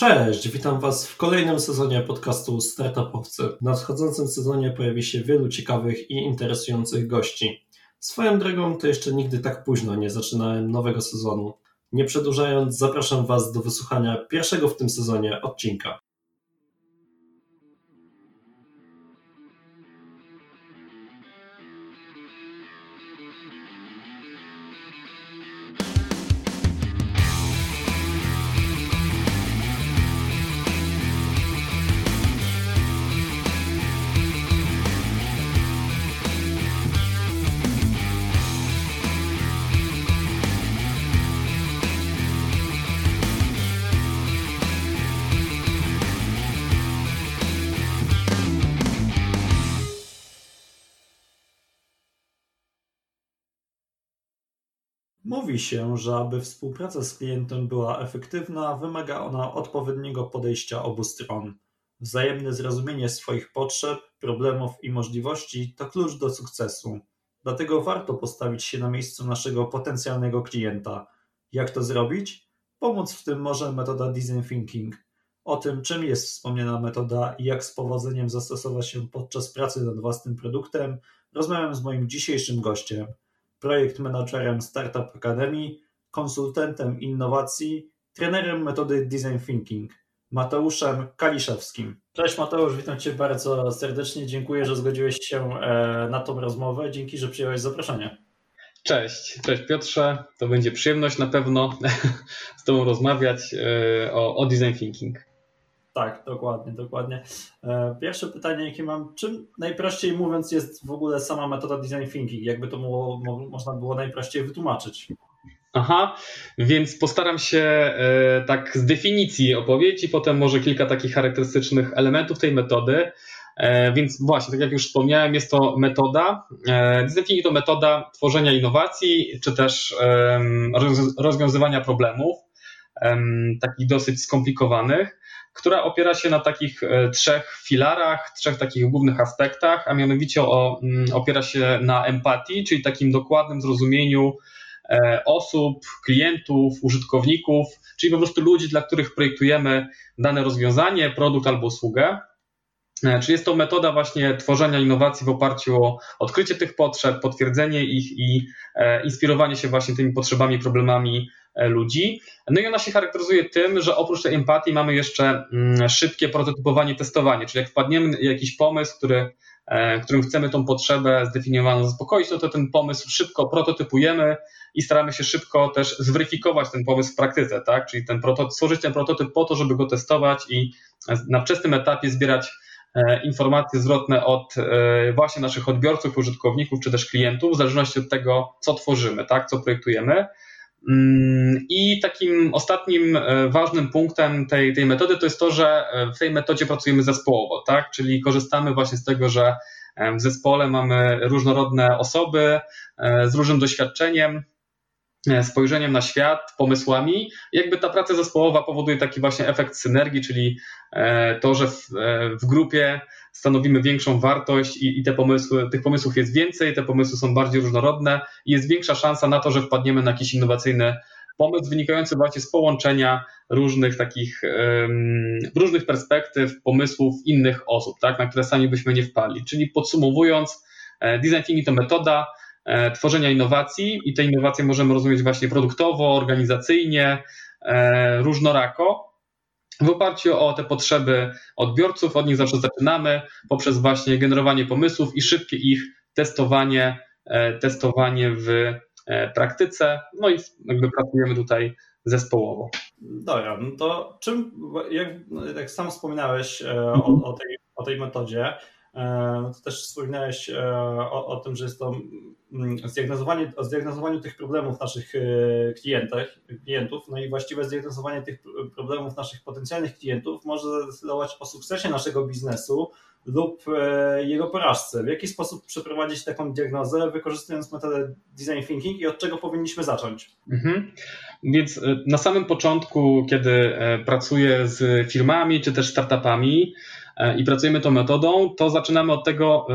Cześć, witam Was w kolejnym sezonie podcastu Startupowcy. W nadchodzącym sezonie pojawi się wielu ciekawych i interesujących gości. Swoją drogą to jeszcze nigdy tak późno nie zaczynałem nowego sezonu. Nie przedłużając, zapraszam Was do wysłuchania pierwszego w tym sezonie odcinka. Mówi się, że aby współpraca z klientem była efektywna, wymaga ona odpowiedniego podejścia obu stron. Wzajemne zrozumienie swoich potrzeb, problemów i możliwości to klucz do sukcesu. Dlatego warto postawić się na miejscu naszego potencjalnego klienta. Jak to zrobić? Pomóc w tym może metoda design thinking. O tym, czym jest wspomniana metoda i jak z powodzeniem zastosować się podczas pracy nad własnym produktem, rozmawiam z moim dzisiejszym gościem projekt managerem Startup Academy, konsultantem innowacji, trenerem metody Design Thinking, Mateuszem Kaliszewskim. Cześć Mateusz, witam Cię bardzo serdecznie. Dziękuję, że zgodziłeś się e, na tą rozmowę. Dzięki, że przyjąłeś zaproszenie. Cześć, cześć Piotrze. To będzie przyjemność na pewno z Tobą rozmawiać e, o, o design thinking. Tak, dokładnie, dokładnie. E, pierwsze pytanie, jakie mam, czym najprościej mówiąc jest w ogóle sama metoda design thinking? Jakby to można było najprościej wytłumaczyć? Aha, więc postaram się e, tak z definicji opowiedzieć i potem może kilka takich charakterystycznych elementów tej metody. E, więc właśnie, tak jak już wspomniałem, jest to metoda. Design thinking to metoda tworzenia innowacji, czy też rozwiązywania problemów, takich dosyć skomplikowanych która opiera się na takich e, trzech filarach, trzech takich głównych aspektach, a mianowicie o, mm, opiera się na empatii, czyli takim dokładnym zrozumieniu e, osób, klientów, użytkowników, czyli po prostu ludzi, dla których projektujemy dane rozwiązanie, produkt albo usługę. E, czy jest to metoda właśnie tworzenia innowacji w oparciu o odkrycie tych potrzeb, potwierdzenie ich i inspirowanie się właśnie tymi potrzebami, problemami E, ludzi. No i ona się charakteryzuje tym, że oprócz tej empatii mamy jeszcze mm, szybkie prototypowanie, testowanie, czyli jak wpadniemy jakiś pomysł, który, e, którym chcemy tą potrzebę zdefiniowaną zaspokoić, no to ten pomysł szybko prototypujemy i staramy się szybko też zweryfikować ten pomysł w praktyce, tak? Czyli ten stworzyć ten prototyp po to, żeby go testować i na wczesnym etapie zbierać e, informacje zwrotne od właśnie naszych odbiorców, użytkowników czy też klientów, w zależności od tego, co tworzymy, tak, co projektujemy. Mm, I takim ostatnim e, ważnym punktem tej, tej metody to jest to, że e, w tej metodzie pracujemy zespołowo, tak? Czyli korzystamy właśnie z tego, że e, w zespole mamy różnorodne osoby z różnym doświadczeniem, spojrzeniem na świat, pomysłami. Jakby ta praca zespołowa powoduje taki właśnie efekt synergii, czyli to, że w, w grupie stanowimy większą wartość i, i, te pomysły, tych pomysłów jest więcej, te pomysły są bardziej różnorodne i jest większa szansa na to, że wpadniemy na jakiś innowacyjny pomysł wynikający właśnie z połączenia różnych takich, um, różnych perspektyw, pomysłów innych osób, tak, na które sami byśmy nie wpadli. Czyli podsumowując, e, design thinking to metoda e, tworzenia innowacji i te innowacje możemy rozumieć właśnie produktowo, organizacyjnie, e, różnorako, w oparciu o te potrzeby odbiorców, od nich zawsze zaczynamy poprzez właśnie generowanie pomysłów i szybkie ich testowanie, e, testowanie w e, praktyce. No i jakby pracujemy tutaj zespołowo. Dobra, no to czym, jak, jak sam wspominałeś e, o, o, tej, o tej metodzie, no to też wspominałeś o, o tym, że jest to zdiagnozowanie, o zdiagnozowaniu tych problemów naszych e, klientach, klientów, no i właściwe zdiagnozowanie tych problemów naszych potencjalnych klientów może zdecydować o sukcesie naszego biznesu lub e, jego porażce. W jaki sposób przeprowadzić taką diagnozę, wykorzystując metodę design thinking i od czego powinniśmy zacząć? Mhm. Więc e, na samym początku, kiedy pracuję z firmami czy też startupami, i pracujemy tą metodą, to zaczynamy od tego,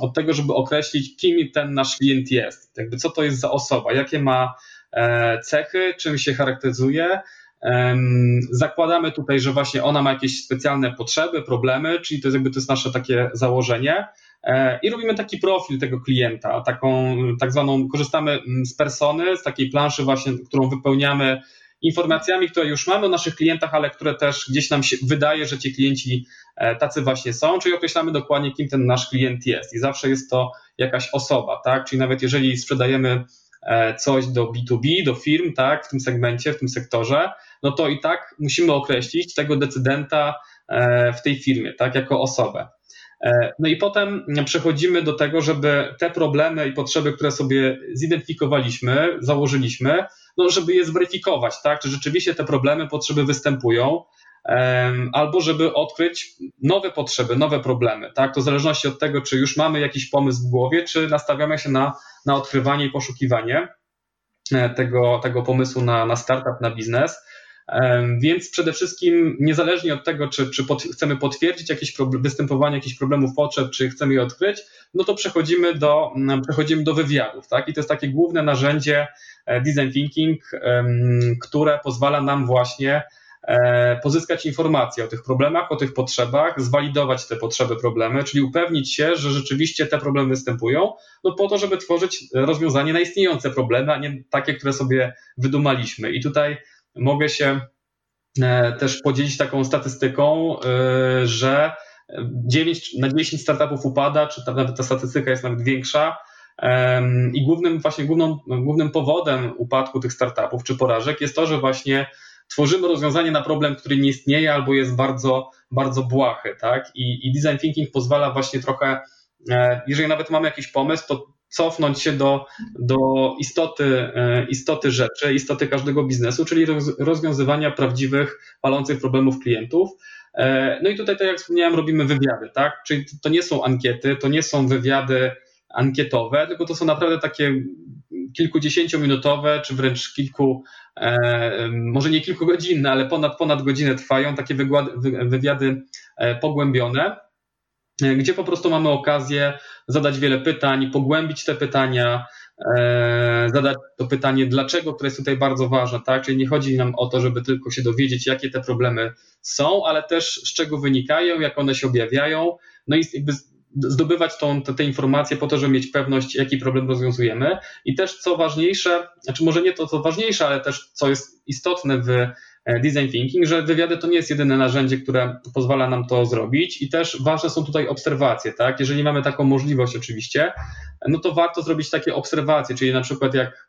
od tego, żeby określić, kim ten nasz klient jest. Jakby co to jest za osoba, jakie ma e, cechy, czym się charakteryzuje Zakładamy tutaj, że właśnie ona ma jakieś specjalne potrzeby, problemy, czyli to jest jakby to jest nasze takie założenie. E, I robimy taki profil tego klienta, taką tak zwaną, korzystamy mm, z persony, z takiej planszy właśnie, którą wypełniamy informacjami, które już mamy o naszych klientach, ale które też gdzieś nam się wydaje, że ci klienci e, tacy właśnie są, czyli określamy dokładnie, kim ten nasz klient jest. I zawsze jest to jakaś osoba, tak? Czyli nawet jeżeli sprzedajemy e, coś do B2B, do firm, tak, w tym segmencie, w tym sektorze, no to i tak musimy określić tego decydenta w tej firmie, tak, jako osobę. E, no i potem przechodzimy do tego, żeby te problemy i potrzeby, które sobie zidentyfikowaliśmy, założyliśmy, no żeby je zweryfikować, tak? Czy rzeczywiście te problemy, potrzeby występują, albo żeby odkryć nowe potrzeby, nowe problemy, tak? To w zależności od tego, czy już mamy jakiś pomysł w głowie, czy nastawiamy się na, na odkrywanie i poszukiwanie e, tego, tego pomysłu na, na startup, na biznes. Więc przede wszystkim, niezależnie od tego, czy, czy pod, chcemy potwierdzić jakieś występowanie jakichś problemów potrzeb, czy chcemy je odkryć, no to przechodzimy do, mm, przechodzimy do wywiadów. Tak? I to jest takie główne narzędzie design thinking, które pozwala nam właśnie e, pozyskać informacje o tych problemach, o tych potrzebach, zwalidować te potrzeby, problemy, czyli upewnić się, że rzeczywiście te problemy występują, no po to, żeby tworzyć rozwiązanie na istniejące problemy, a nie takie, które sobie wydumaliśmy. I tutaj mogę się e, też podzielić taką statystyką, e, że 9 na 10 startupów upada, czy nawet ta statystyka jest nawet większa. I głównym, właśnie główną, głównym powodem upadku tych startupów czy porażek jest to, że właśnie tworzymy rozwiązanie na problem, który nie istnieje albo jest bardzo, bardzo błahy, tak? I, i design thinking pozwala właśnie trochę, e, jeżeli nawet mamy jakiś pomysł, to cofnąć się do, do istoty, e, istoty rzeczy, istoty każdego biznesu, czyli rozwiązywania prawdziwych, palących problemów klientów. E, no i tutaj, tak jak wspomniałem, robimy wywiady, tak? Czyli to nie są ankiety, to nie są wywiady ankietowe, tylko to są naprawdę takie kilkudziesięciominutowe, czy wręcz kilku, e, może nie kilkugodzinne, ale ponad, ponad godzinę trwają takie wywiady pogłębione E, gdzie po prostu mamy okazję zadać wiele pytań, pogłębić te pytania, e, zadać to pytanie, dlaczego, które jest tutaj bardzo ważne, tak? Czyli nie chodzi nam o to, żeby tylko się dowiedzieć, jakie te problemy są, ale też z czego wynikają, jak one się objawiają, no i jakby zdobywać tą, te, te informacje po to, żeby mieć pewność, jaki problem rozwiązujemy. I też co ważniejsze, znaczy może nie to, co ważniejsze, ale też co jest istotne w E, design thinking, że wywiady to nie jest jedyne narzędzie, które pozwala nam to zrobić i też ważne są tutaj obserwacje, tak? Jeżeli mamy taką możliwość oczywiście, no to warto zrobić takie obserwacje, czyli na przykład jak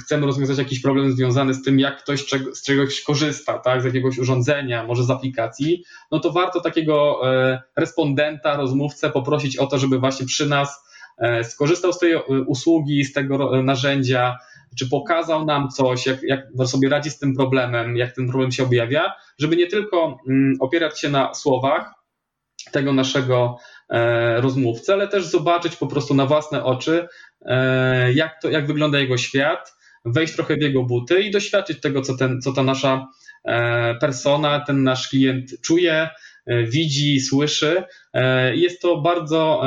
chcemy rozwiązać jakiś problem związany z tym, jak ktoś z czegoś korzysta, tak, z jakiegoś urządzenia, może z aplikacji, no to warto takiego e, respondenta, rozmówcę poprosić o to, żeby właśnie przy nas e, skorzystał z tej usługi, z tego narzędzia, czy pokazał nam coś, jak, jak sobie radzi z tym problemem, jak ten problem się objawia, żeby nie tylko mm, opierać się na słowach tego naszego e, rozmówcy, ale też zobaczyć po prostu na własne oczy, e, jak, to, jak wygląda jego świat, wejść trochę w jego buty i doświadczyć tego, co, ten, co ta nasza e, persona, ten nasz klient czuje, widzi, słyszy. Jest to bardzo,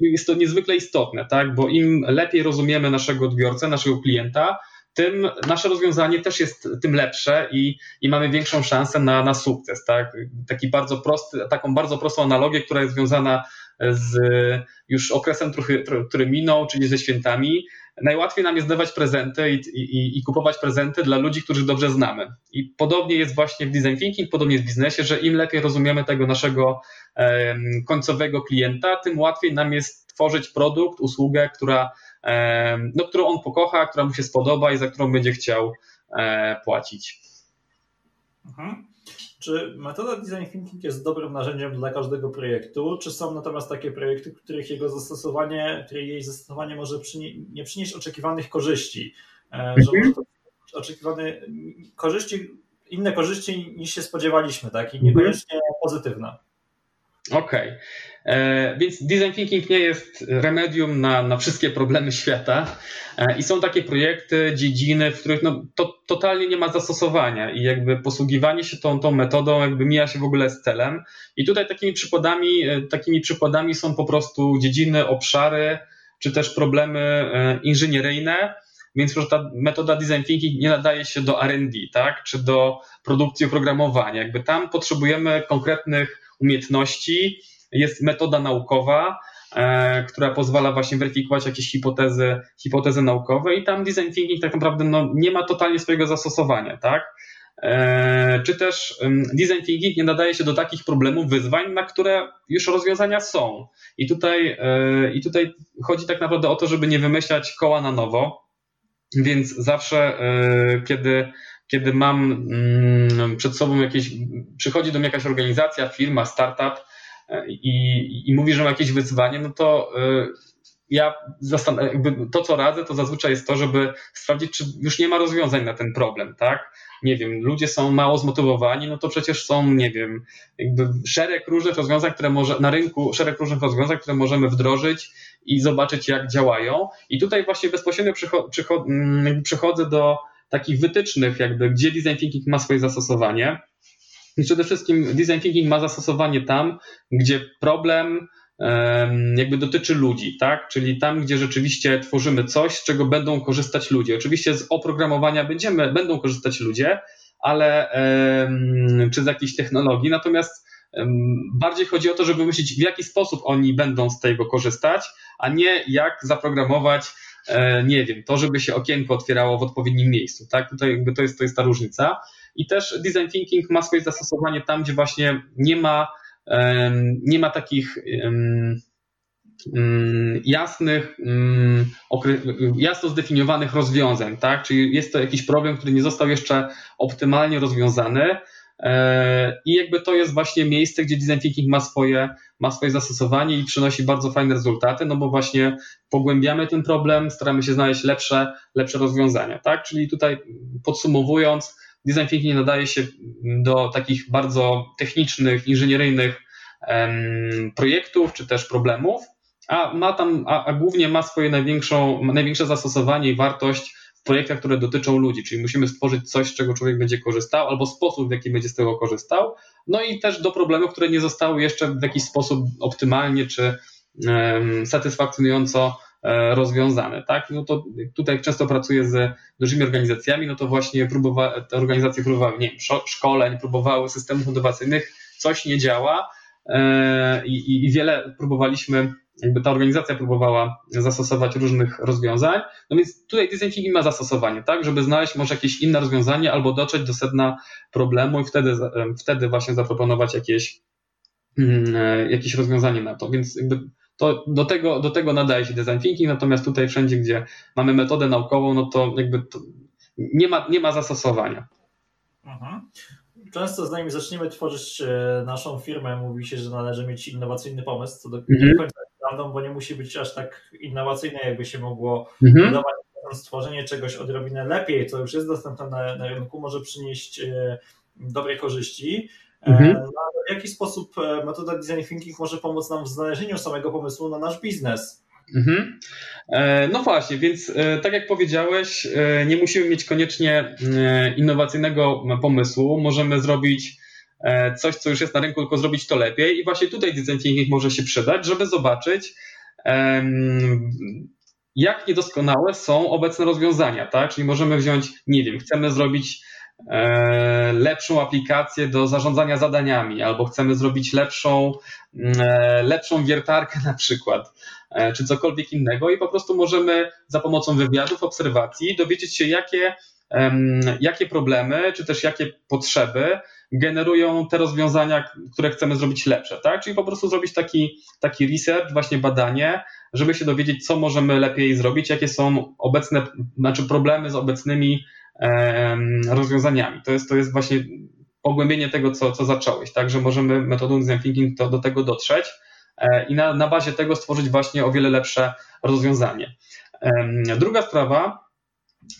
jest to niezwykle istotne, tak? bo im lepiej rozumiemy naszego odbiorcę, naszego klienta, tym nasze rozwiązanie też jest tym lepsze i, i mamy większą szansę na, na sukces. Tak? Taki bardzo prosty, taką bardzo prostą analogię, która jest związana z już okresem, który, minął, czyli ze świętami najłatwiej nam jest dawać prezenty i, i, i, kupować prezenty dla ludzi, których dobrze znamy. I podobnie jest właśnie w design thinking, podobnie jest w biznesie, że im lepiej rozumiemy tego naszego końcowego klienta, tym łatwiej nam jest tworzyć produkt, usługę, która, no, którą on pokocha, która mu się spodoba i za którą będzie chciał um, płacić. Mhm. Czy metoda design thinking jest dobrym narzędziem dla każdego projektu, czy są natomiast takie projekty, których jego zastosowanie, której jej zastosowanie może przynie, nie przynieść oczekiwanych korzyści, e, że mhm. może to oczekiwane korzyści, inne korzyści niż się spodziewaliśmy, tak? I mhm. niekoniecznie pozytywne. Okej. Okay. E, więc design thinking nie jest remedium na, na wszystkie problemy świata e, i są takie projekty, dziedziny, w których no, to totalnie nie ma zastosowania i jakby posługiwanie się tą, tą metodą jakby mija się w ogóle z celem. I tutaj takimi przykładami, e, takimi przykładami są po prostu dziedziny, obszary, czy też problemy inżynieryjne, więc ta metoda design thinking nie nadaje się do R&D, tak, czy do produkcji oprogramowania. Jakby tam potrzebujemy konkretnych umiejętności, jest metoda naukowa, e, która pozwala właśnie weryfikować jakieś hipotezy, hipotezy naukowe i tam design thinking tak naprawdę no, nie ma totalnie swojego zastosowania, tak? E, czy też design thinking nie nadaje się do takich problemów, wyzwań, na które już rozwiązania są. I tutaj, e, I tutaj chodzi tak naprawdę o to, żeby nie wymyślać koła na nowo, więc zawsze, kiedy, kiedy mam mm, przed sobą jakieś, przychodzi do mnie jakaś organizacja, firma, startup i, i mówi, że ma jakieś wyzwanie, no to ja to, co radzę, to zazwyczaj jest to, żeby sprawdzić, czy już nie ma rozwiązań na ten problem, tak? nie wiem, ludzie są mało zmotywowani, no to przecież są, nie wiem, jakby szereg różnych rozwiązań, które może na rynku, szereg różnych rozwiązań, które możemy wdrożyć i zobaczyć, jak działają. I tutaj właśnie bezpośrednio mm, przechodzę do takich wytycznych, jakby, gdzie design thinking ma swoje zastosowanie. I przede wszystkim design thinking ma zastosowanie tam, gdzie problem jakby dotyczy ludzi, tak? Czyli tam, gdzie rzeczywiście tworzymy coś, z czego będą korzystać ludzie. Oczywiście z oprogramowania będziemy, będą korzystać ludzie, ale czy z jakiejś technologii, natomiast bardziej chodzi o to, żeby myśleć, w jaki sposób oni będą z tego korzystać, a nie jak zaprogramować, nie wiem, to, żeby się okienko otwierało w odpowiednim miejscu, tak? Tutaj jakby to jest, to jest ta różnica. I też design thinking ma swoje zastosowanie tam, gdzie właśnie nie ma nie ma takich jasnych, jasno zdefiniowanych rozwiązań, tak? Czyli jest to jakiś problem, który nie został jeszcze optymalnie rozwiązany. E, I jakby to jest właśnie miejsce, gdzie design thinking ma swoje, ma swoje zastosowanie i przynosi bardzo fajne rezultaty, no bo właśnie pogłębiamy ten problem, staramy się znaleźć lepsze, lepsze rozwiązania, tak? Czyli tutaj podsumowując, design thinking nadaje się do takich bardzo technicznych, inżynieryjnych projektów czy też problemów, a ma tam, a, a głównie ma swoje największą, największe zastosowanie i wartość projektach, które dotyczą ludzi, czyli musimy stworzyć coś, z czego człowiek będzie korzystał, albo sposób, w jaki będzie z tego korzystał, no i też do problemów, które nie zostały jeszcze w jakiś sposób optymalnie czy satysfakcjonująco E, rozwiązane, tak? No to tutaj często pracuję z dużymi organizacjami, no to właśnie próbowa, te organizacje próbowały, nie wiem, szkoleń, próbowały systemów motywacyjnych, coś nie działa e, i, i wiele próbowaliśmy, jakby ta organizacja próbowała zastosować różnych rozwiązań, no więc tutaj design thinking ma zastosowanie, tak? Żeby znaleźć może jakieś inne rozwiązanie albo dotrzeć do sedna problemu i wtedy, wtedy właśnie zaproponować jakieś, mm, e, jakieś rozwiązanie na to, więc jakby to do tego, do tego nadaje się design thinking, natomiast tutaj wszędzie, gdzie mamy metodę naukową, no to jakby to nie, ma, nie ma zastosowania. Mhm. Często zanim zaczniemy tworzyć e, naszą firmę, mówi się, że należy mieć innowacyjny pomysł, co do mhm. końca bo nie musi być aż tak innowacyjne, jakby się mogło mhm. wydawać. Stworzenie czegoś odrobinę lepiej, co już jest dostępne na, na rynku, może przynieść e, dobre korzyści. Mhm. E, no, w jaki sposób e, metoda design thinking może pomóc nam w znalezieniu samego pomysłu na nasz biznes? Mhm. No właśnie, więc tak jak powiedziałeś, nie musimy mieć koniecznie innowacyjnego pomysłu. Możemy zrobić coś, co już jest na rynku, tylko zrobić to lepiej. I właśnie tutaj design thinking może się przydać, żeby zobaczyć, jak niedoskonałe są obecne rozwiązania. Tak? Czyli możemy wziąć, nie wiem, chcemy zrobić E, lepszą aplikację do zarządzania zadaniami, albo chcemy zrobić lepszą, e, lepszą wiertarkę na przykład, e, czy cokolwiek innego i po prostu możemy za pomocą wywiadów, obserwacji dowiedzieć się, jakie, jakie problemy, czy też jakie potrzeby generują te rozwiązania, które chcemy zrobić lepsze, tak? Czyli po prostu zrobić taki, taki research, właśnie badanie, żeby się dowiedzieć, co możemy lepiej zrobić, jakie są obecne, znaczy problemy z obecnymi rozwiązaniami. To jest, to jest właśnie pogłębienie tego, co, co zacząłeś, tak, że możemy metodą design thinking to, do tego dotrzeć e, i na, na bazie tego stworzyć właśnie o wiele lepsze rozwiązanie. Druga sprawa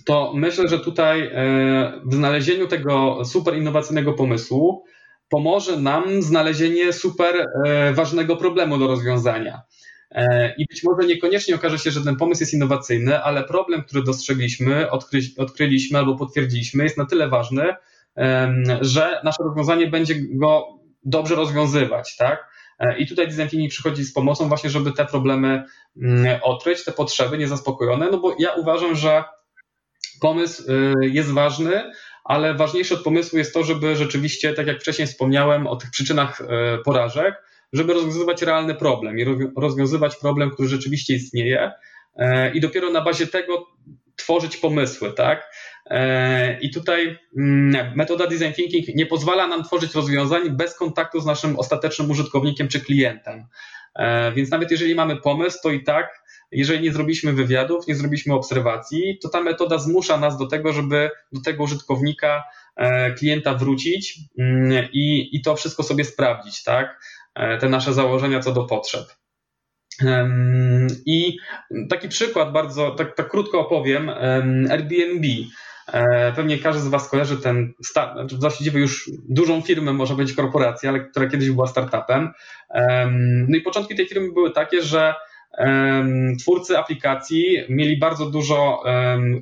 to myślę, że tutaj e, w znalezieniu tego super innowacyjnego pomysłu pomoże nam znalezienie super e, ważnego problemu do rozwiązania. E, I być może niekoniecznie okaże się, że ten pomysł jest innowacyjny, ale problem, który dostrzegliśmy, odkry, odkryliśmy albo potwierdziliśmy, jest na tyle ważny, że nasze rozwiązanie będzie go dobrze rozwiązywać, tak? I tutaj design thinking przychodzi z pomocą właśnie, żeby te problemy mm, odkryć, te potrzeby niezaspokojone, no bo ja uważam, że pomysł jest ważny, ale ważniejsze od pomysłu jest to, żeby rzeczywiście, tak jak wcześniej wspomniałem o tych przyczynach porażek, żeby rozwiązywać realny problem i rozwiązywać problem, który rzeczywiście istnieje i dopiero na bazie tego tworzyć pomysły, tak? I tutaj mm, metoda design thinking nie pozwala nam tworzyć rozwiązań bez kontaktu z naszym ostatecznym użytkownikiem czy klientem. E, więc nawet jeżeli mamy pomysł, to i tak, jeżeli nie zrobiliśmy wywiadów, nie zrobiliśmy obserwacji, to ta metoda zmusza nas do tego, żeby do tego użytkownika, e, klienta wrócić mm, i, i to wszystko sobie sprawdzić, tak? Te nasze założenia co do potrzeb. I taki przykład, bardzo tak, tak krótko opowiem. Airbnb. E, pewnie każdy z Was kojarzy ten, znaczy właściwie już dużą firmę, może być korporację, ale która kiedyś była startupem. No i początki tej firmy były takie, że twórcy aplikacji mieli bardzo dużo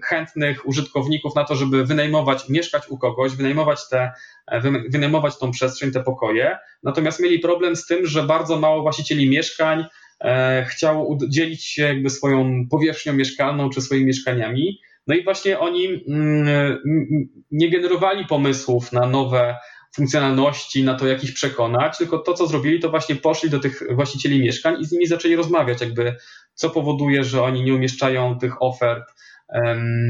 chętnych użytkowników na to, żeby wynajmować, mieszkać u kogoś, wynajmować, te, e, wynajmować tą przestrzeń, te pokoje. Natomiast mieli problem z tym, że bardzo mało właścicieli mieszkań E, chciało dzielić się jakby swoją powierzchnią mieszkalną czy swoimi mieszkaniami. No i właśnie oni mm, mm, nie generowali pomysłów na nowe funkcjonalności, na to, jak ich przekonać, tylko to, co zrobili, to właśnie poszli do tych właścicieli mieszkań i z nimi zaczęli rozmawiać, jakby co powoduje, że oni nie umieszczają tych ofert,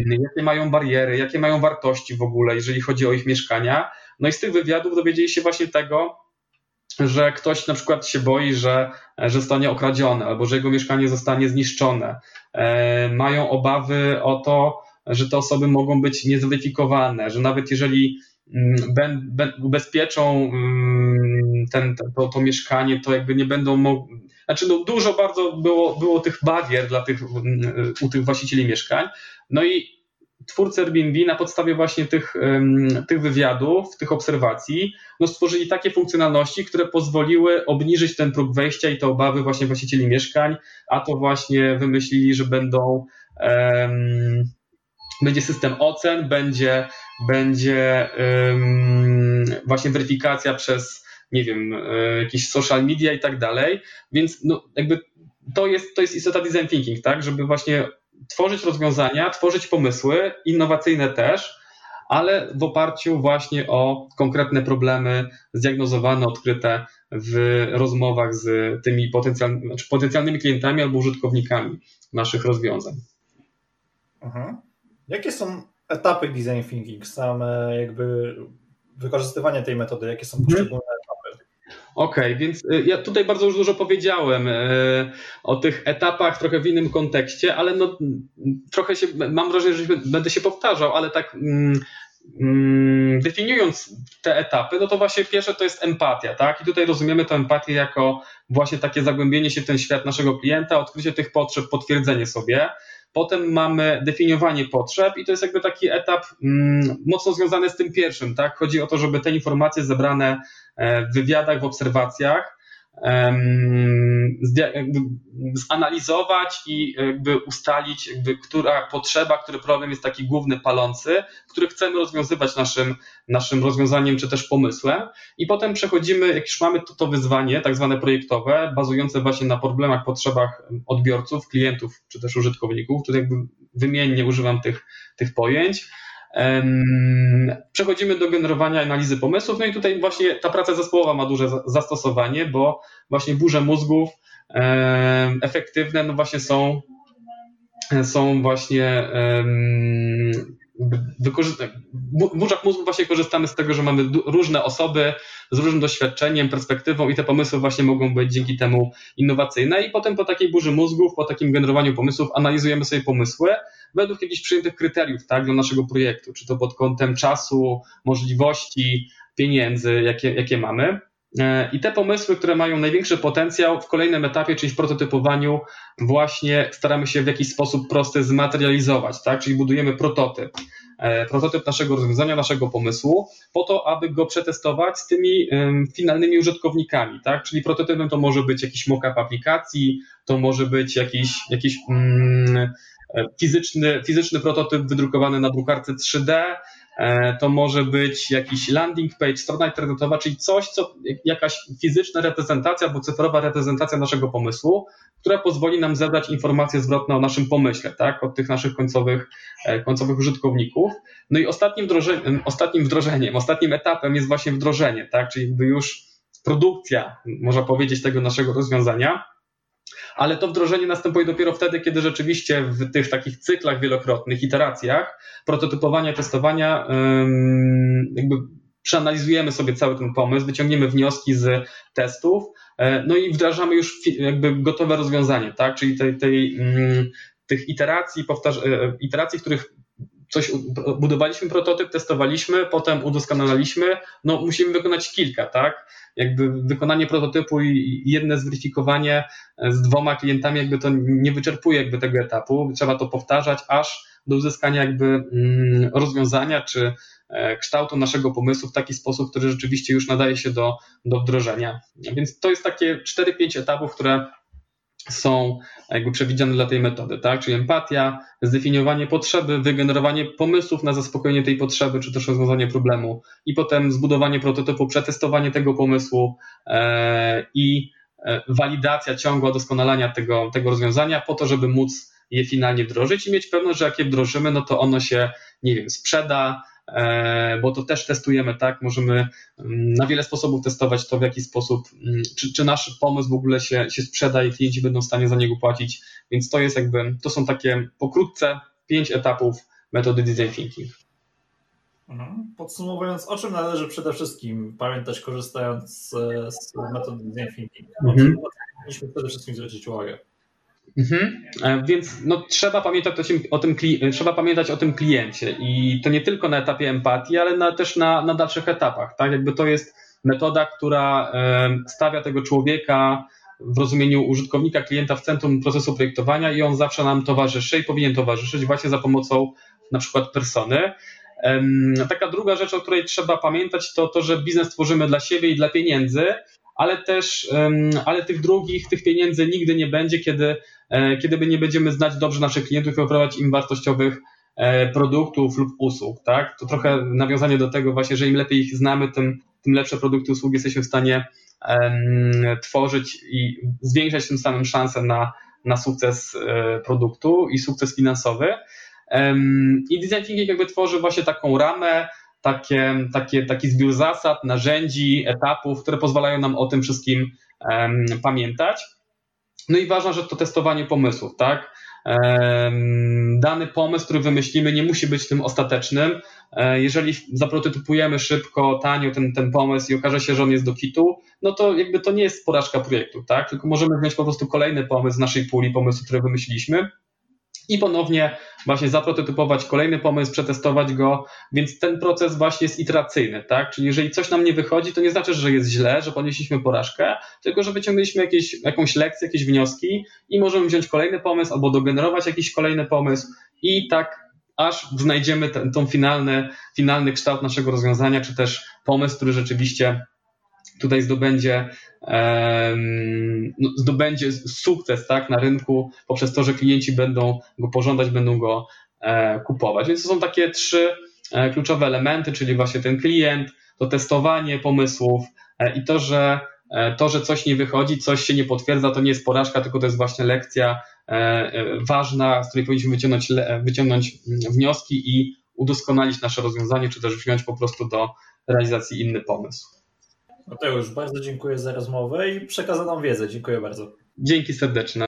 jakie mają bariery, jakie mają wartości w ogóle, jeżeli chodzi o ich mieszkania. No i z tych wywiadów dowiedzieli się właśnie tego, że ktoś na przykład się boi, że, że zostanie okradziony albo że jego mieszkanie zostanie zniszczone. E, mają obawy o to, że te osoby mogą być niezweryfikowane, że nawet jeżeli mm, ubezpieczą mm, ten, to, to mieszkanie, to jakby nie będą mogli. Znaczy, no dużo bardzo było, było tych barier dla tych, mm, u tych właścicieli mieszkań. No i twórcy Airbnb na podstawie właśnie tych, tych wywiadów, tych obserwacji, no stworzyli takie funkcjonalności, które pozwoliły obniżyć ten próg wejścia i te obawy właśnie właścicieli mieszkań, a to właśnie wymyślili, że będą um, będzie system ocen, będzie, będzie um, właśnie weryfikacja przez nie wiem, e, jakieś social media i tak dalej, więc no, jakby to jest, to jest istota design thinking, tak, żeby właśnie tworzyć rozwiązania, tworzyć pomysły, innowacyjne też, ale w oparciu właśnie o konkretne problemy zdiagnozowane, odkryte w rozmowach z tymi potencjalnymi, znaczy potencjalnymi klientami albo użytkownikami naszych rozwiązań. Mhm. Jakie są etapy design thinking, same jakby wykorzystywanie tej metody, jakie są poszczególne Okej, okay, więc y, ja tutaj bardzo już dużo powiedziałem y, o tych etapach trochę w innym kontekście, ale no trochę się, mam wrażenie, że będę się powtarzał, ale tak mm, mm, definiując te etapy, no to właśnie pierwsze to jest empatia, tak? I tutaj rozumiemy tę empatię jako właśnie takie zagłębienie się w ten świat naszego klienta, odkrycie tych potrzeb, potwierdzenie sobie. Potem mamy definiowanie potrzeb i to jest jakby taki etap mm, mocno związany z tym pierwszym, tak? Chodzi o to, żeby te informacje zebrane E, w wywiadach, w obserwacjach, zanalizować i jakby ustalić, jakby, która potrzeba, który problem jest taki główny, palący, który chcemy rozwiązywać naszym, naszym rozwiązaniem czy też pomysłem. I potem przechodzimy, jak już mamy to, to wyzwanie, tak zwane projektowe, bazujące właśnie na problemach, potrzebach odbiorców, klientów czy też użytkowników. Tutaj jakby wymiennie używam tych, tych pojęć Przechodzimy do generowania analizy pomysłów, no i tutaj właśnie ta praca zespołowa ma duże zastosowanie, bo właśnie burze mózgów efektywne no właśnie są, są właśnie w burzach mózgu właśnie korzystamy z tego, że mamy różne osoby z różnym doświadczeniem, perspektywą i te pomysły właśnie mogą być dzięki temu innowacyjne. I potem po takiej burzy mózgów, po takim generowaniu pomysłów analizujemy sobie pomysły według jakichś przyjętych kryteriów tak, dla naszego projektu, czy to pod kątem czasu, możliwości, pieniędzy, jakie, jakie mamy. E, I te pomysły, które mają największy potencjał w kolejnym etapie, czyli w prototypowaniu, właśnie staramy się w jakiś sposób prosty zmaterializować, tak? czyli budujemy prototyp. E, prototyp naszego rozwiązania, naszego pomysłu, po to, aby go przetestować z tymi finalnymi użytkownikami. Tak? Czyli prototypem to może być jakiś mock-up aplikacji, to może być jakiś, jakiś mm, fizyczny, fizyczny prototyp wydrukowany na drukarce 3D, e, to może być jakiś landing page, strona internetowa, czyli coś, co jakaś fizyczna reprezentacja albo cyfrowa reprezentacja naszego pomysłu, która pozwoli nam zebrać informacje zwrotne o naszym pomyśle, tak, od tych naszych końcowych, e, końcowych użytkowników. No i ostatnim wdrożeniem, ostatnim wdrożeniem, ostatnim etapem jest właśnie wdrożenie, tak, czyli już produkcja, można powiedzieć, tego naszego rozwiązania ale to wdrożenie następuje dopiero wtedy, kiedy rzeczywiście w tych takich cyklach wielokrotnych, iteracjach, prototypowania, testowania, jakby przeanalizujemy sobie cały ten pomysł, wyciągniemy wnioski z testów, e, no i wdrażamy już jakby gotowe rozwiązanie, tak? Czyli tej, tej, tych iteracji, powtarz, e, iteracji, w których coś budowaliśmy prototyp, testowaliśmy, potem udoskonalaliśmy, no musimy wykonać kilka, tak? Jakby wykonanie prototypu i jedne zweryfikowanie z dwoma klientami jakby to nie wyczerpuje jakby tego etapu, trzeba to powtarzać aż do uzyskania jakby mm, rozwiązania czy e, kształtu naszego pomysłu w taki sposób, który rzeczywiście już nadaje się do, do wdrożenia. Więc to jest takie 4-5 etapów, które są jakby przewidziane dla tej metody, tak? Czyli empatia, zdefiniowanie potrzeby, wygenerowanie pomysłów na zaspokojenie tej potrzeby, czy też rozwiązanie problemu, i potem zbudowanie prototypu, przetestowanie tego pomysłu e, i e, walidacja ciągła doskonalania tego, tego rozwiązania po to, żeby móc je finalnie wdrożyć i mieć pewność, że jak je wdrożymy, no to ono się, nie wiem, sprzeda, bo to też testujemy, tak? Możemy mm, na wiele sposobów testować to, w jaki sposób, mm, czy, czy nasz pomysł w ogóle się, się sprzeda i klienci będą w stanie za niego płacić. Więc to jest jakby, to są takie pokrótce pięć etapów metody design thinking. Mhm. Podsumowując, o czym należy przede wszystkim pamiętać, korzystając z, z metody design thinking? Mhm. Powinniśmy przede wszystkim zwrócić uwagę. Mhm. E, więc no, trzeba, pamiętać o tym, o tym, trzeba pamiętać o tym kliencie i to nie tylko na etapie empatii, ale na, też na, na dalszych etapach. Tak? Jakby to jest metoda, która stawia tego człowieka w rozumieniu użytkownika, klienta w centrum procesu projektowania i on zawsze nam towarzyszy i powinien towarzyszyć właśnie za pomocą na przykład persony. Taka druga rzecz, o której trzeba pamiętać, to to, że biznes tworzymy dla siebie i dla pieniędzy, ale też, ale tych drugich, tych pieniędzy nigdy nie będzie, kiedy E, kiedy my nie będziemy znać dobrze naszych klientów i oferować im wartościowych e, produktów lub usług, tak? To trochę nawiązanie do tego właśnie, że im lepiej ich znamy, tym, tym lepsze produkty, usługi jesteśmy w stanie tworzyć i zwiększać tym samym szanse na, na sukces e, produktu i sukces finansowy. I design thinking jakby tworzy właśnie taką ramę, takie, takie, taki zbiór zasad, narzędzi, etapów, które pozwalają nam o tym wszystkim um, pamiętać. No i ważne, że to testowanie pomysłów, tak? Dany pomysł, który wymyślimy, nie musi być tym ostatecznym. E, jeżeli zaprototypujemy szybko, tanio ten, ten pomysł i okaże się, że on jest do kitu, no to jakby to nie jest porażka projektu, tak? Tylko możemy wziąć po prostu kolejny pomysł z naszej puli pomysłów, które wymyśliliśmy i ponownie właśnie zaprototypować kolejny pomysł, przetestować go, więc ten proces właśnie jest iteracyjny, tak? Czyli jeżeli coś nam nie wychodzi, to nie znaczy, że jest źle, że ponieśliśmy porażkę, tylko że wyciągnęliśmy jakieś, jakąś lekcję, jakieś wnioski i możemy wziąć kolejny pomysł albo dogenerować jakiś kolejny pomysł i tak aż znajdziemy ten tą finalny, finalny kształt naszego rozwiązania, czy też pomysł, który rzeczywiście tutaj zdobędzie, no, zdobędzie sukces tak, na rynku poprzez to, że klienci będą go pożądać, będą go e, kupować. Więc to są takie trzy e, kluczowe elementy, czyli właśnie ten klient, to testowanie pomysłów e, i to, że to, że coś nie wychodzi, coś się nie potwierdza, to nie jest porażka, tylko to jest właśnie lekcja ważna, z której powinniśmy wyciągnąć, wyciągnąć mm, wnioski i udoskonalić nasze rozwiązanie, czy też wziąć po prostu do realizacji inny pomysł. Już bardzo dziękuję za rozmowę i przekazaną wiedzę. Dziękuję bardzo. Dzięki serdeczne.